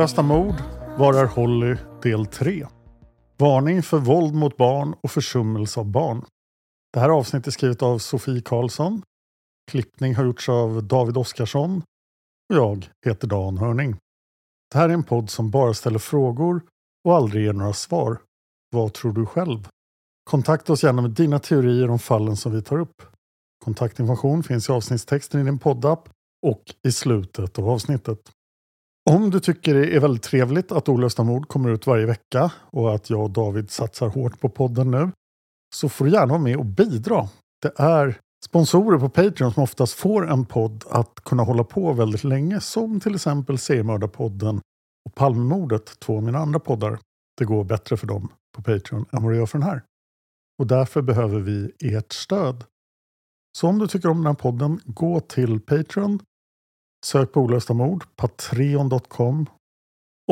Olösta mord. Var är Holly? Del 3. Varning för våld mot barn och försummelse av barn. Det här avsnittet är skrivet av Sofie Karlsson. Klippning har gjorts av David Oskarsson. Och jag heter Dan Hörning. Det här är en podd som bara ställer frågor och aldrig ger några svar. Vad tror du själv? Kontakta oss gärna med dina teorier om fallen som vi tar upp. Kontaktinformation finns i avsnittstexten i din poddapp och i slutet av avsnittet. Om du tycker det är väldigt trevligt att Olösta mord kommer ut varje vecka och att jag och David satsar hårt på podden nu så får du gärna vara med och bidra. Det är sponsorer på Patreon som oftast får en podd att kunna hålla på väldigt länge som till exempel Seriemördarpodden och Palmemordet, två av mina andra poddar. Det går bättre för dem på Patreon än vad det gör för den här. Och därför behöver vi ert stöd. Så om du tycker om den här podden, gå till Patreon Sök på olösta mord, patreon.com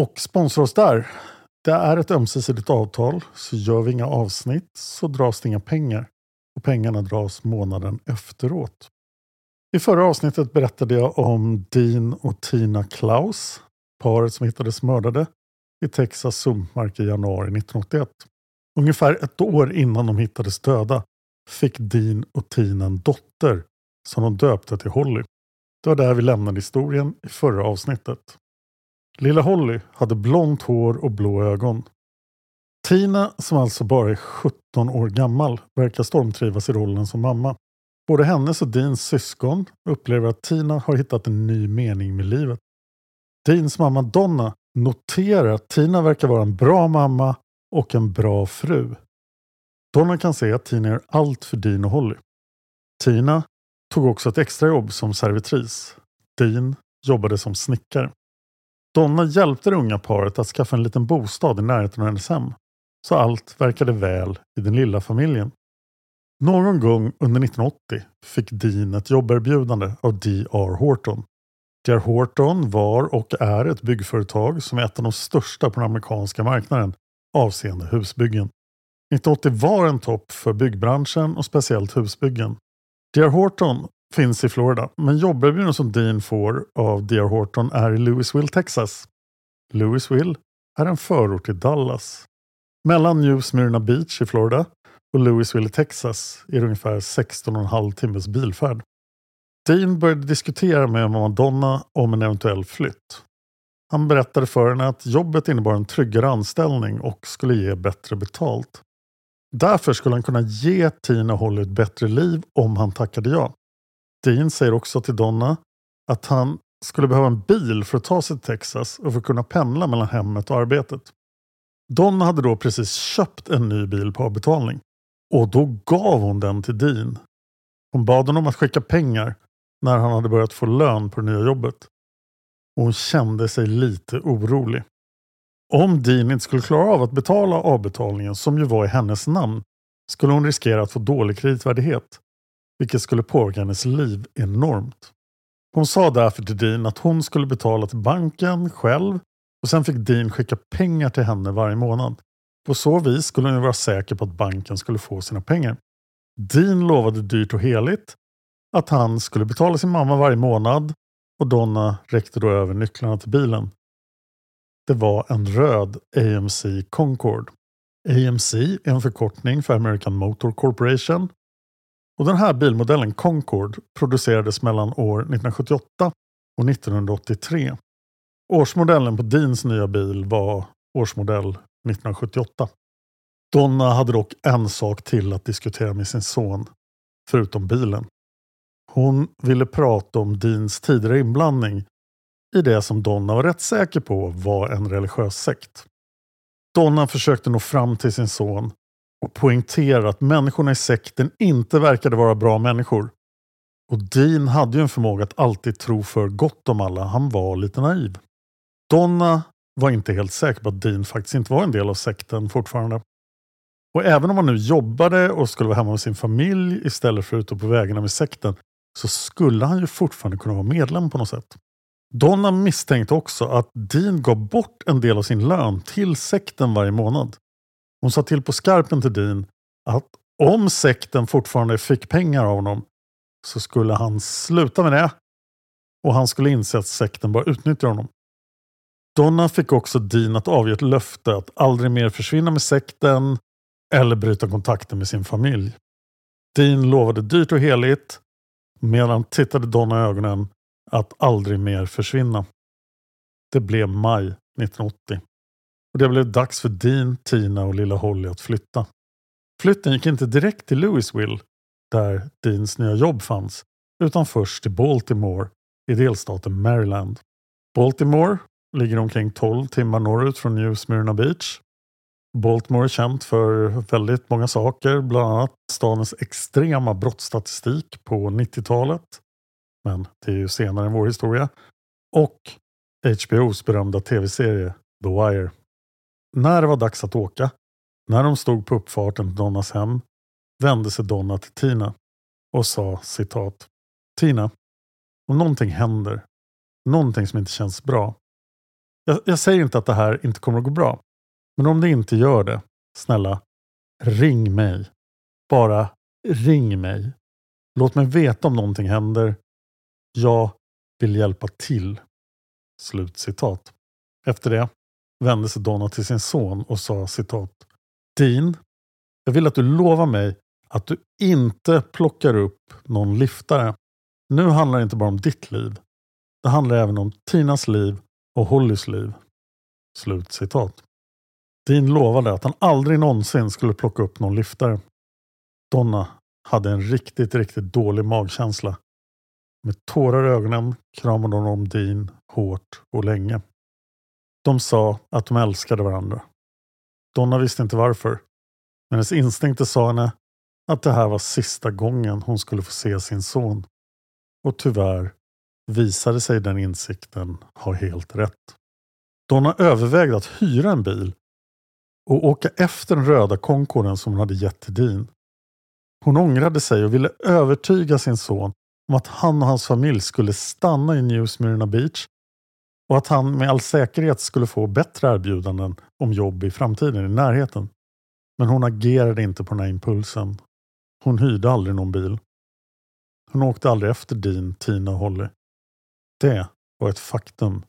och sponsra oss där. Det är ett ömsesidigt avtal, så gör vi inga avsnitt så dras det inga pengar. Och pengarna dras månaden efteråt. I förra avsnittet berättade jag om Dean och Tina Klaus, paret som hittades mördade i Texas sumpmark i januari 1981. Ungefär ett år innan de hittades döda fick Dean och Tina en dotter som de döpte till Holly. Det var där vi lämnade historien i förra avsnittet. Lilla Holly hade blont hår och blå ögon. Tina, som alltså bara är 17 år gammal, verkar stormtrivas i rollen som mamma. Både hennes och Deans syskon upplever att Tina har hittat en ny mening med livet. Deans mamma Donna noterar att Tina verkar vara en bra mamma och en bra fru. Donna kan se att Tina gör allt för Dean och Holly. Tina tog också ett extrajobb som servitris. Dean jobbade som snickare. Donna hjälpte det unga paret att skaffa en liten bostad i närheten av hennes hem. Så allt verkade väl i den lilla familjen. Någon gång under 1980 fick Dean ett jobberbjudande av D.R. Horton. D.R. Horton var och är ett byggföretag som är ett av de största på den amerikanska marknaden avseende husbyggen. 1980 var en topp för byggbranschen och speciellt husbyggen. D.R. Horton finns i Florida, men jobberbjudandet som Dean får av D.R. Horton är i Louisville, Texas. Louisville är en förort till Dallas. Mellan New Smyrna Beach i Florida och Louisville i Texas är det ungefär 16,5 timmes bilfärd. Dean började diskutera med Madonna om en eventuell flytt. Han berättade för henne att jobbet innebar en tryggare anställning och skulle ge bättre betalt. Därför skulle han kunna ge Tina och Holly ett bättre liv om han tackade ja. Dean säger också till Donna att han skulle behöva en bil för att ta sig till Texas och för att kunna pendla mellan hemmet och arbetet. Donna hade då precis köpt en ny bil på avbetalning och då gav hon den till Dean. Hon bad honom att skicka pengar när han hade börjat få lön på det nya jobbet. Och hon kände sig lite orolig. Om Dean inte skulle klara av att betala avbetalningen som ju var i hennes namn skulle hon riskera att få dålig kreditvärdighet. Vilket skulle påverka hennes liv enormt. Hon sa därför till Dean att hon skulle betala till banken själv och sen fick Dean skicka pengar till henne varje månad. På så vis skulle hon vara säker på att banken skulle få sina pengar. Dean lovade dyrt och heligt att han skulle betala sin mamma varje månad och Donna räckte då över nycklarna till bilen. Det var en röd AMC Concorde. AMC är en förkortning för American Motor Corporation och den här bilmodellen Concorde producerades mellan år 1978 och 1983. Årsmodellen på Deans nya bil var årsmodell 1978. Donna hade dock en sak till att diskutera med sin son, förutom bilen. Hon ville prata om Deans tidigare inblandning i det som Donna var rätt säker på var en religiös sekt. Donna försökte nå fram till sin son och poängtera att människorna i sekten inte verkade vara bra människor. Och Dean hade ju en förmåga att alltid tro för gott om alla. Han var lite naiv. Donna var inte helt säker på att Dean faktiskt inte var en del av sekten fortfarande. Och även om han nu jobbade och skulle vara hemma med sin familj istället för ute på vägarna med sekten så skulle han ju fortfarande kunna vara medlem på något sätt. Donna misstänkte också att Dean gav bort en del av sin lön till sekten varje månad. Hon sa till på skarpen till Dean att om sekten fortfarande fick pengar av honom så skulle han sluta med det och han skulle inse att sekten bara utnyttjar honom. Donna fick också Dean att avge ett löfte att aldrig mer försvinna med sekten eller bryta kontakten med sin familj. Dean lovade dyrt och heligt medan han tittade Donna i ögonen att aldrig mer försvinna. Det blev maj 1980 och det blev dags för Dean, Tina och lilla Holly att flytta. Flytten gick inte direkt till Louisville där Deans nya jobb fanns utan först till Baltimore i delstaten Maryland. Baltimore ligger omkring 12 timmar norrut från New Smyrna Beach. Baltimore är känt för väldigt många saker, bland annat stadens extrema brottsstatistik på 90-talet. Men det är ju senare än vår historia. Och HBOs berömda tv-serie The Wire. När det var dags att åka, när de stod på uppfarten till Donnas hem, vände sig Donna till Tina och sa citat Tina, om någonting händer, någonting som inte känns bra. Jag, jag säger inte att det här inte kommer att gå bra. Men om det inte gör det, snälla, ring mig. Bara ring mig. Låt mig veta om någonting händer. Jag vill hjälpa till. Slut citat. Efter det vände sig Donna till sin son och sa citat. Dean, jag vill att du lovar mig att du inte plockar upp någon liftare. Nu handlar det inte bara om ditt liv. Det handlar även om Tinas liv och Hollys liv. Slut citat. Dean lovade att han aldrig någonsin skulle plocka upp någon liftare. Donna hade en riktigt, riktigt dålig magkänsla. Med tårar i ögonen kramade hon om Dean hårt och länge. De sa att de älskade varandra. Donna visste inte varför. Men hennes instinkter sa henne att det här var sista gången hon skulle få se sin son. Och tyvärr visade sig den insikten ha helt rätt. Donna övervägde att hyra en bil och åka efter den röda Concorden som hon hade gett till Dean. Hon ångrade sig och ville övertyga sin son om att han och hans familj skulle stanna i New Smyrna Beach och att han med all säkerhet skulle få bättre erbjudanden om jobb i framtiden i närheten. Men hon agerade inte på den här impulsen. Hon hyrde aldrig någon bil. Hon åkte aldrig efter Dean, Tina och Holly. Det var ett faktum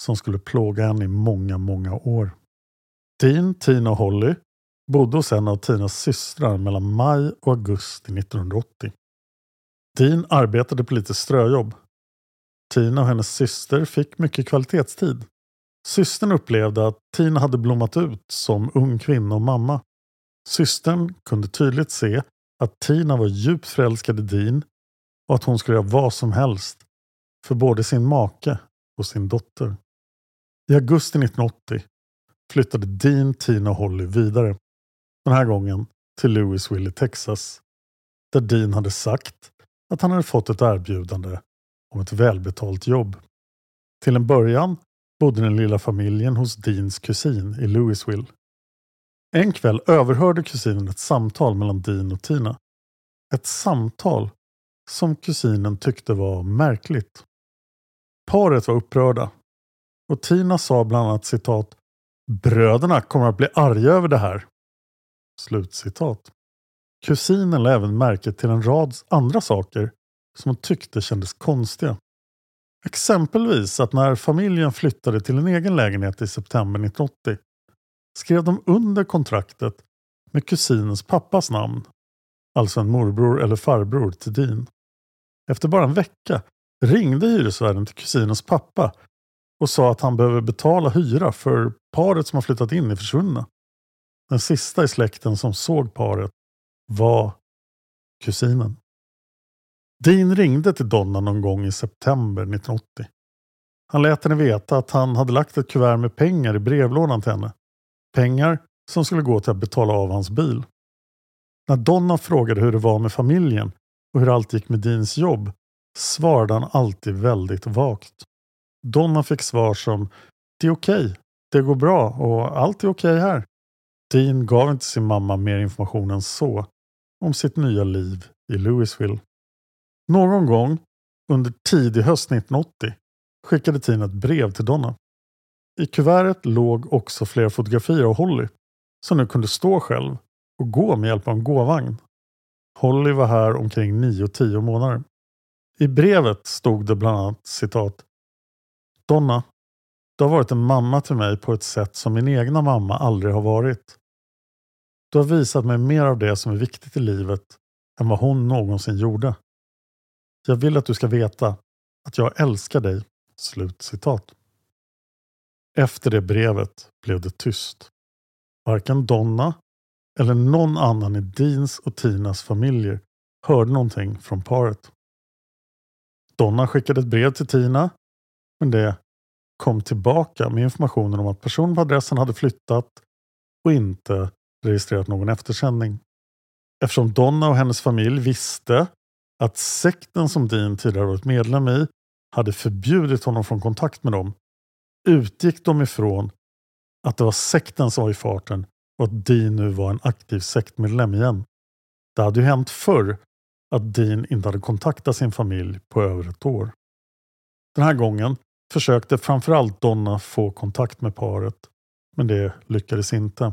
som skulle plåga henne i många, många år. Dean, Tina och Holly bodde hos en av Tinas systrar mellan maj och augusti 1980. Dean arbetade på lite ströjobb. Tina och hennes syster fick mycket kvalitetstid. Systern upplevde att Tina hade blommat ut som ung kvinna och mamma. Systern kunde tydligt se att Tina var djupt förälskad i Dean och att hon skulle göra vad som helst för både sin make och sin dotter. I augusti 1980 flyttade Dean, Tina och Holly vidare. Den här gången till Louisville i Texas. Där Dean hade sagt att han hade fått ett erbjudande om ett välbetalt jobb. Till en början bodde den lilla familjen hos Deans kusin i Louisville. En kväll överhörde kusinen ett samtal mellan Dean och Tina. Ett samtal som kusinen tyckte var märkligt. Paret var upprörda och Tina sa bland annat citat Bröderna kommer att bli arga över det här. Slutcitat. Kusinen lade även märke till en rad andra saker som hon tyckte kändes konstiga. Exempelvis att när familjen flyttade till en egen lägenhet i september 1980 skrev de under kontraktet med kusinens pappas namn, alltså en morbror eller farbror till Dean. Efter bara en vecka ringde hyresvärden till kusinens pappa och sa att han behöver betala hyra för paret som har flyttat in är försvunna. Den sista i släkten som såg paret var kusinen. Dean ringde till Donna någon gång i september 1980. Han lät henne veta att han hade lagt ett kuvert med pengar i brevlådan till henne. Pengar som skulle gå till att betala av hans bil. När Donna frågade hur det var med familjen och hur allt gick med Deans jobb svarade han alltid väldigt vagt. Donna fick svar som Det är okej, okay. det går bra och allt är okej okay här. Dean gav inte sin mamma mer information än så om sitt nya liv i Louisville. Någon gång under tidig höst 1980 skickade Tina ett brev till Donna. I kuvertet låg också flera fotografier av Holly som nu kunde stå själv och gå med hjälp av en gåvagn. Holly var här omkring 9-10 månader. I brevet stod det bland annat citat Donna, du har varit en mamma till mig på ett sätt som min egna mamma aldrig har varit. Du har visat mig mer av det som är viktigt i livet än vad hon någonsin gjorde. Jag vill att du ska veta att jag älskar dig. Slut citat. Efter det brevet blev det tyst. Varken Donna eller någon annan i Deans och Tinas familjer hörde någonting från paret. Donna skickade ett brev till Tina men det kom tillbaka med informationen om att personen på adressen hade flyttat och inte registrerat någon eftersändning. Eftersom Donna och hennes familj visste att sekten som Dean tidigare varit medlem i hade förbjudit honom från kontakt med dem utgick de ifrån att det var sekten som var i farten och att Dean nu var en aktiv sektmedlem igen. Det hade ju hänt förr att Dean inte hade kontaktat sin familj på över ett år. Den här gången försökte framförallt Donna få kontakt med paret, men det lyckades inte.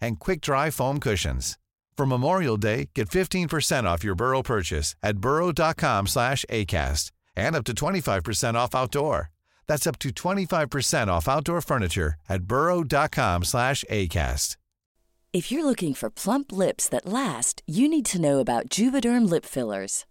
and quick-dry foam cushions. For Memorial Day, get 15% off your Burrow purchase at burrow.com slash ACAST and up to 25% off outdoor. That's up to 25% off outdoor furniture at burrow.com slash ACAST. If you're looking for plump lips that last, you need to know about Juvederm lip fillers.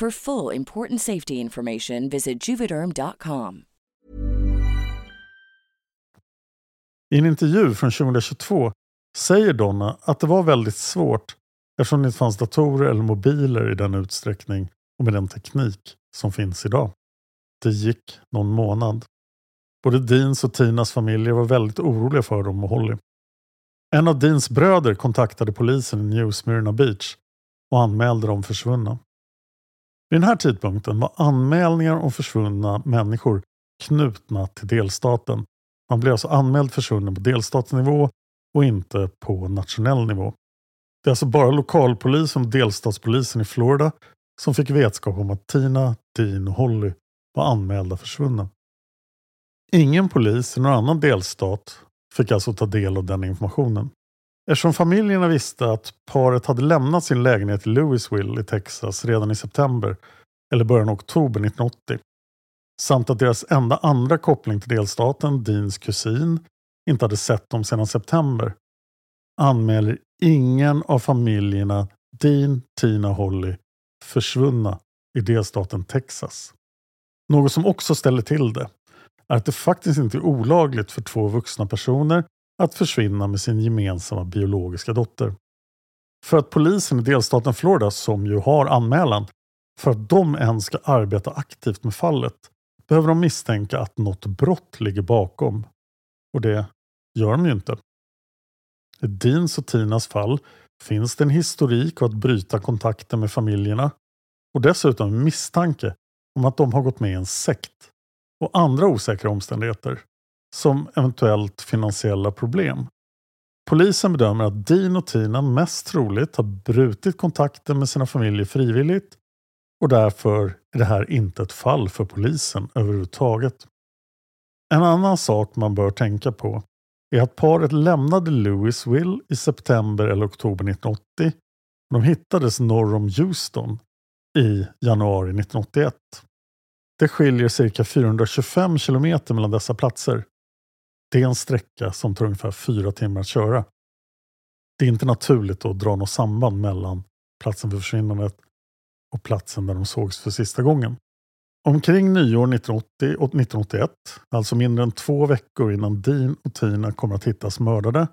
For full important safety information, visit juvederm.com. I en intervju från 2022 säger Donna att det var väldigt svårt eftersom det inte fanns datorer eller mobiler i den utsträckning och med den teknik som finns idag. Det gick någon månad. Både Deans och Tinas familjer var väldigt oroliga för dem och Holly. En av Deans bröder kontaktade polisen i New Smyrna Beach och anmälde dem försvunna. Vid den här tidpunkten var anmälningar om försvunna människor knutna till delstaten. Man blev alltså anmäld försvunnen på delstatsnivå och inte på nationell nivå. Det är alltså bara lokalpolisen och delstatspolisen i Florida som fick vetskap om att Tina, Dean och Holly var anmälda försvunna. Ingen polis i någon annan delstat fick alltså ta del av den informationen. Eftersom familjerna visste att paret hade lämnat sin lägenhet i Louisville i Texas redan i september eller början av oktober 1980 samt att deras enda andra koppling till delstaten, Deans kusin, inte hade sett dem sedan september anmäler ingen av familjerna Dean, Tina och Holly försvunna i delstaten Texas. Något som också ställer till det är att det faktiskt inte är olagligt för två vuxna personer att försvinna med sin gemensamma biologiska dotter. För att polisen i delstaten Florida, som ju har anmälan, för att de ens ska arbeta aktivt med fallet behöver de misstänka att något brott ligger bakom. Och det gör de ju inte. I Deans och Tinas fall finns det en historik av att bryta kontakten med familjerna och dessutom misstanke om att de har gått med i en sekt och andra osäkra omständigheter som eventuellt finansiella problem. Polisen bedömer att Dean och Tina mest troligt har brutit kontakten med sina familjer frivilligt och därför är det här inte ett fall för polisen överhuvudtaget. En annan sak man bör tänka på är att paret lämnade Louisville i september eller oktober 1980. De hittades norr om Houston i januari 1981. Det skiljer cirka 425 kilometer mellan dessa platser. Det är en sträcka som tar ungefär fyra timmar att köra. Det är inte naturligt att dra något samband mellan platsen för försvinnandet och platsen där de sågs för sista gången. Omkring nyår 1980 och 1981, alltså mindre än två veckor innan Dean och Tina kommer att hittas mördade,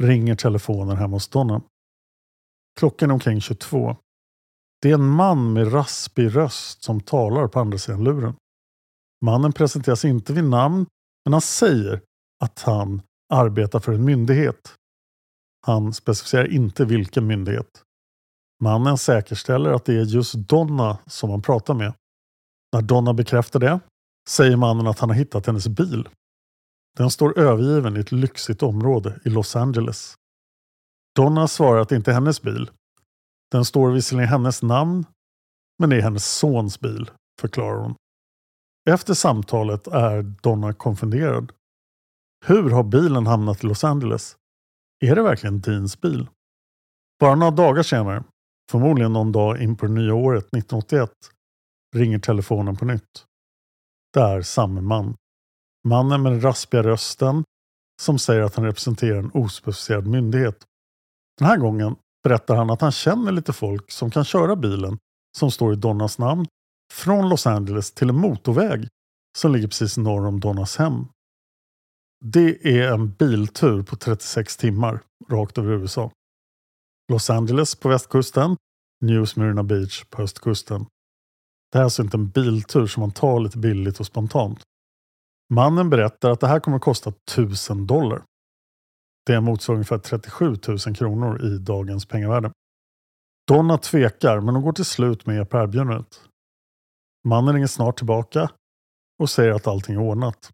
ringer telefonen hemma hos Donna. Klockan är omkring 22. Det är en man med raspig röst som talar på andra sidan luren. Mannen presenteras inte vid namn, men han säger att han arbetar för en myndighet. Han specificerar inte vilken myndighet. Mannen säkerställer att det är just Donna som han pratar med. När Donna bekräftar det säger mannen att han har hittat hennes bil. Den står övergiven i ett lyxigt område i Los Angeles. Donna svarar att det inte är hennes bil. Den står visserligen i hennes namn, men det är hennes sons bil, förklarar hon. Efter samtalet är Donna konfunderad. Hur har bilen hamnat i Los Angeles? Är det verkligen Deans bil? Bara några dagar senare, förmodligen någon dag in på det nya året 1981, ringer telefonen på nytt. Det är samme man. Mannen med den raspiga rösten som säger att han representerar en ospecificerad myndighet. Den här gången berättar han att han känner lite folk som kan köra bilen som står i Donnas namn från Los Angeles till en motorväg som ligger precis norr om Donnas hem. Det är en biltur på 36 timmar rakt över USA. Los Angeles på västkusten, New Smyrna Beach på östkusten. Det här är alltså inte en biltur som man tar lite billigt och spontant. Mannen berättar att det här kommer att kosta 1000 dollar. Det motsvarar ungefär 37 000 kronor i dagens pengavärde. Donna tvekar men hon går till slut med på erbjudandet. Mannen ringer snart tillbaka och säger att allting är ordnat.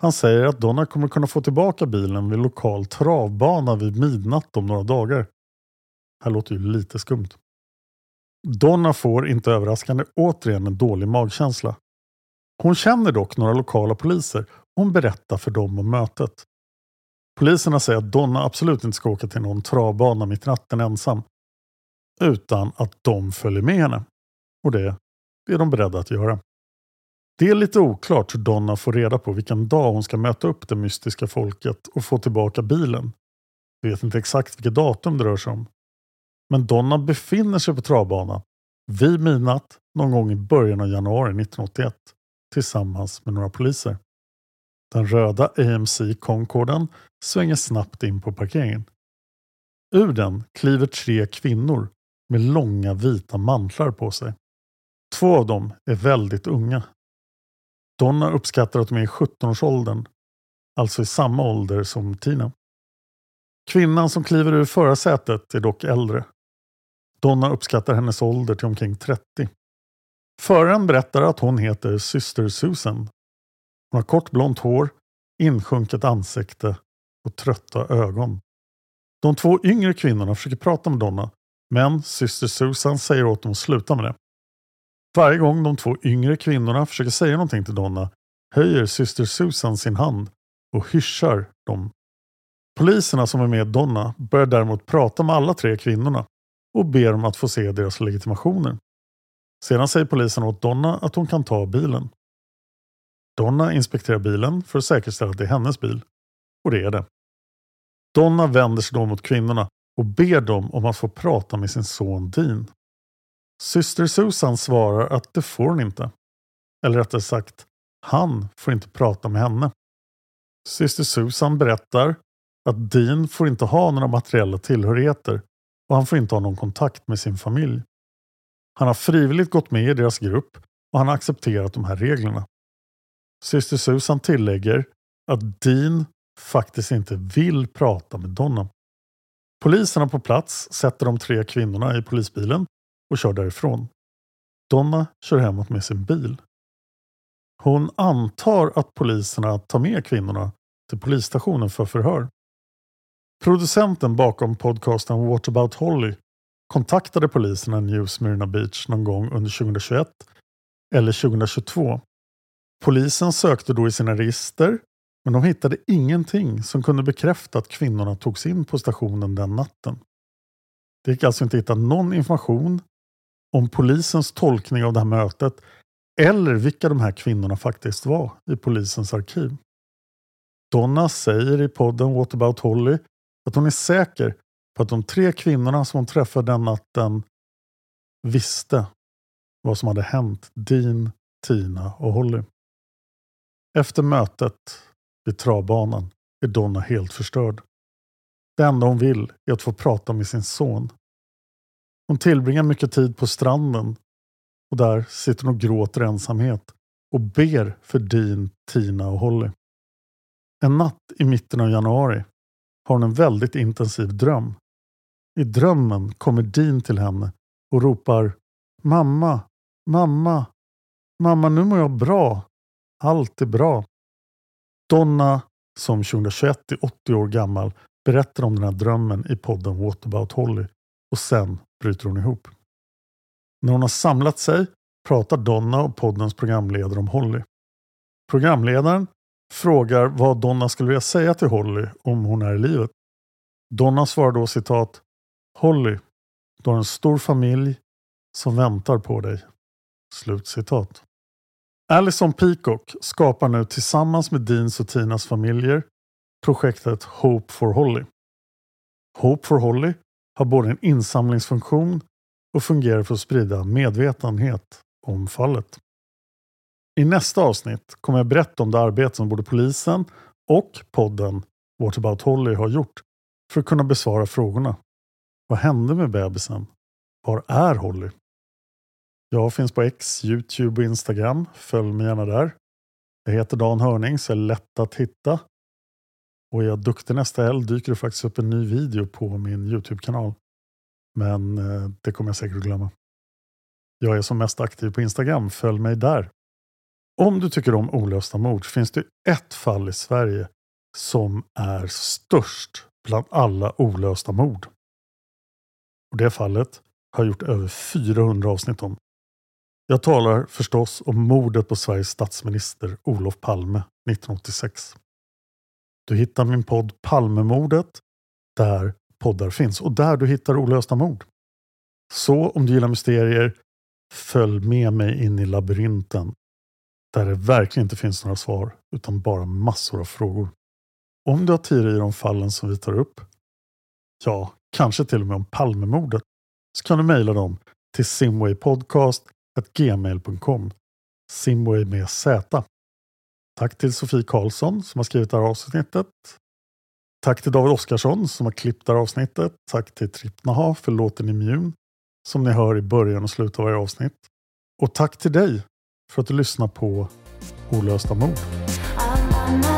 Han säger att Donna kommer kunna få tillbaka bilen vid lokal travbana vid midnatt om några dagar. Det här låter ju lite skumt. Donna får, inte överraskande, återigen en dålig magkänsla. Hon känner dock några lokala poliser och hon berättar för dem om mötet. Poliserna säger att Donna absolut inte ska åka till någon travbana mitt i natten ensam. Utan att de följer med henne. Och det, är de beredda att göra. Det är lite oklart hur Donna får reda på vilken dag hon ska möta upp det mystiska folket och få tillbaka bilen. Vi vet inte exakt vilket datum det rör sig om. Men Donna befinner sig på travbanan vid midnatt någon gång i början av januari 1981 tillsammans med några poliser. Den röda AMC Concorden svänger snabbt in på parkeringen. Ur den kliver tre kvinnor med långa vita mantlar på sig. Två av dem är väldigt unga. Donna uppskattar att de är i 17-årsåldern, alltså i samma ålder som Tina. Kvinnan som kliver ur förarsätet är dock äldre. Donna uppskattar hennes ålder till omkring 30. Föraren berättar att hon heter syster Susan. Hon har kort blont hår, insjunket ansikte och trötta ögon. De två yngre kvinnorna försöker prata med Donna, men syster Susan säger åt dem att sluta med det. Varje gång de två yngre kvinnorna försöker säga någonting till Donna höjer syster Susan sin hand och hyschar dem. Poliserna som är med Donna börjar däremot prata med alla tre kvinnorna och ber om att få se deras legitimationer. Sedan säger polisen åt Donna att hon kan ta bilen. Donna inspekterar bilen för att säkerställa att det är hennes bil. Och det är det. Donna vänder sig då mot kvinnorna och ber dem om att få prata med sin son Dean. Syster Susan svarar att det får hon inte. Eller rättare sagt, han får inte prata med henne. Syster Susan berättar att Dean får inte ha några materiella tillhörigheter och han får inte ha någon kontakt med sin familj. Han har frivilligt gått med i deras grupp och han har accepterat de här reglerna. Syster Susan tillägger att Dean faktiskt inte vill prata med Donna. Poliserna på plats sätter de tre kvinnorna i polisbilen och kör därifrån. Donna kör hemåt med sin bil. Hon antar att poliserna tar med kvinnorna till polisstationen för förhör. Producenten bakom podcasten What about Holly kontaktade poliserna i New Smyrna Beach någon gång under 2021 eller 2022. Polisen sökte då i sina register men de hittade ingenting som kunde bekräfta att kvinnorna togs in på stationen den natten. Det gick alltså inte att hitta någon information om polisens tolkning av det här mötet eller vilka de här kvinnorna faktiskt var i polisens arkiv. Donna säger i podden What about Holly att hon är säker på att de tre kvinnorna som hon träffade den natten visste vad som hade hänt Dean, Tina och Holly. Efter mötet vid travbanan är Donna helt förstörd. Det enda hon vill är att få prata med sin son. Hon tillbringar mycket tid på stranden och där sitter hon och gråter ensamhet och ber för Dean, Tina och Holly. En natt i mitten av januari har hon en väldigt intensiv dröm. I drömmen kommer Dean till henne och ropar Mamma, mamma, mamma nu mår jag bra. Allt är bra. Donna, som 2021 är 80 år gammal, berättar om den här drömmen i podden What about Holly och sen bryter hon ihop. När hon har samlat sig pratar Donna och poddens programledare om Holly. Programledaren frågar vad Donna skulle vilja säga till Holly om hon är i livet. Donna svarar då citat Holly, du har en stor familj som väntar på dig. Slut citat. Alison Peacock skapar nu tillsammans med Deans och Tinas familjer projektet Hope for Holly. Hope for Holly har både en insamlingsfunktion och fungerar för att sprida medvetenhet om fallet. I nästa avsnitt kommer jag berätta om det arbete som både polisen och podden What about Holly har gjort för att kunna besvara frågorna. Vad hände med bebisen? Var är Holly? Jag finns på X, Youtube och Instagram. Följ mig gärna där. Jag heter Dan Hörning så är lätt att hitta. Och är jag duktig nästa helg dyker det faktiskt upp en ny video på min Youtube-kanal. Men eh, det kommer jag säkert att glömma. Jag är som mest aktiv på Instagram. Följ mig där. Om du tycker om olösta mord finns det ett fall i Sverige som är störst bland alla olösta mord. Och Det fallet har jag gjort över 400 avsnitt om. Jag talar förstås om mordet på Sveriges statsminister Olof Palme 1986. Du hittar min podd Palmemordet där poddar finns och där du hittar olösta mord. Så om du gillar mysterier, följ med mig in i labyrinten där det verkligen inte finns några svar utan bara massor av frågor. Om du har teorier om fallen som vi tar upp, ja, kanske till och med om Palmemordet, så kan du mejla dem till simwaypodcast.gmail.com Simway med Z. Tack till Sofie Karlsson som har skrivit det här avsnittet. Tack till David Oskarsson som har klippt det här avsnittet. Tack till Trippnaha för låten Immun som ni hör i början och slutet av varje avsnitt. Och tack till dig för att du lyssnar på Olösta mord. Ah, ah, ah.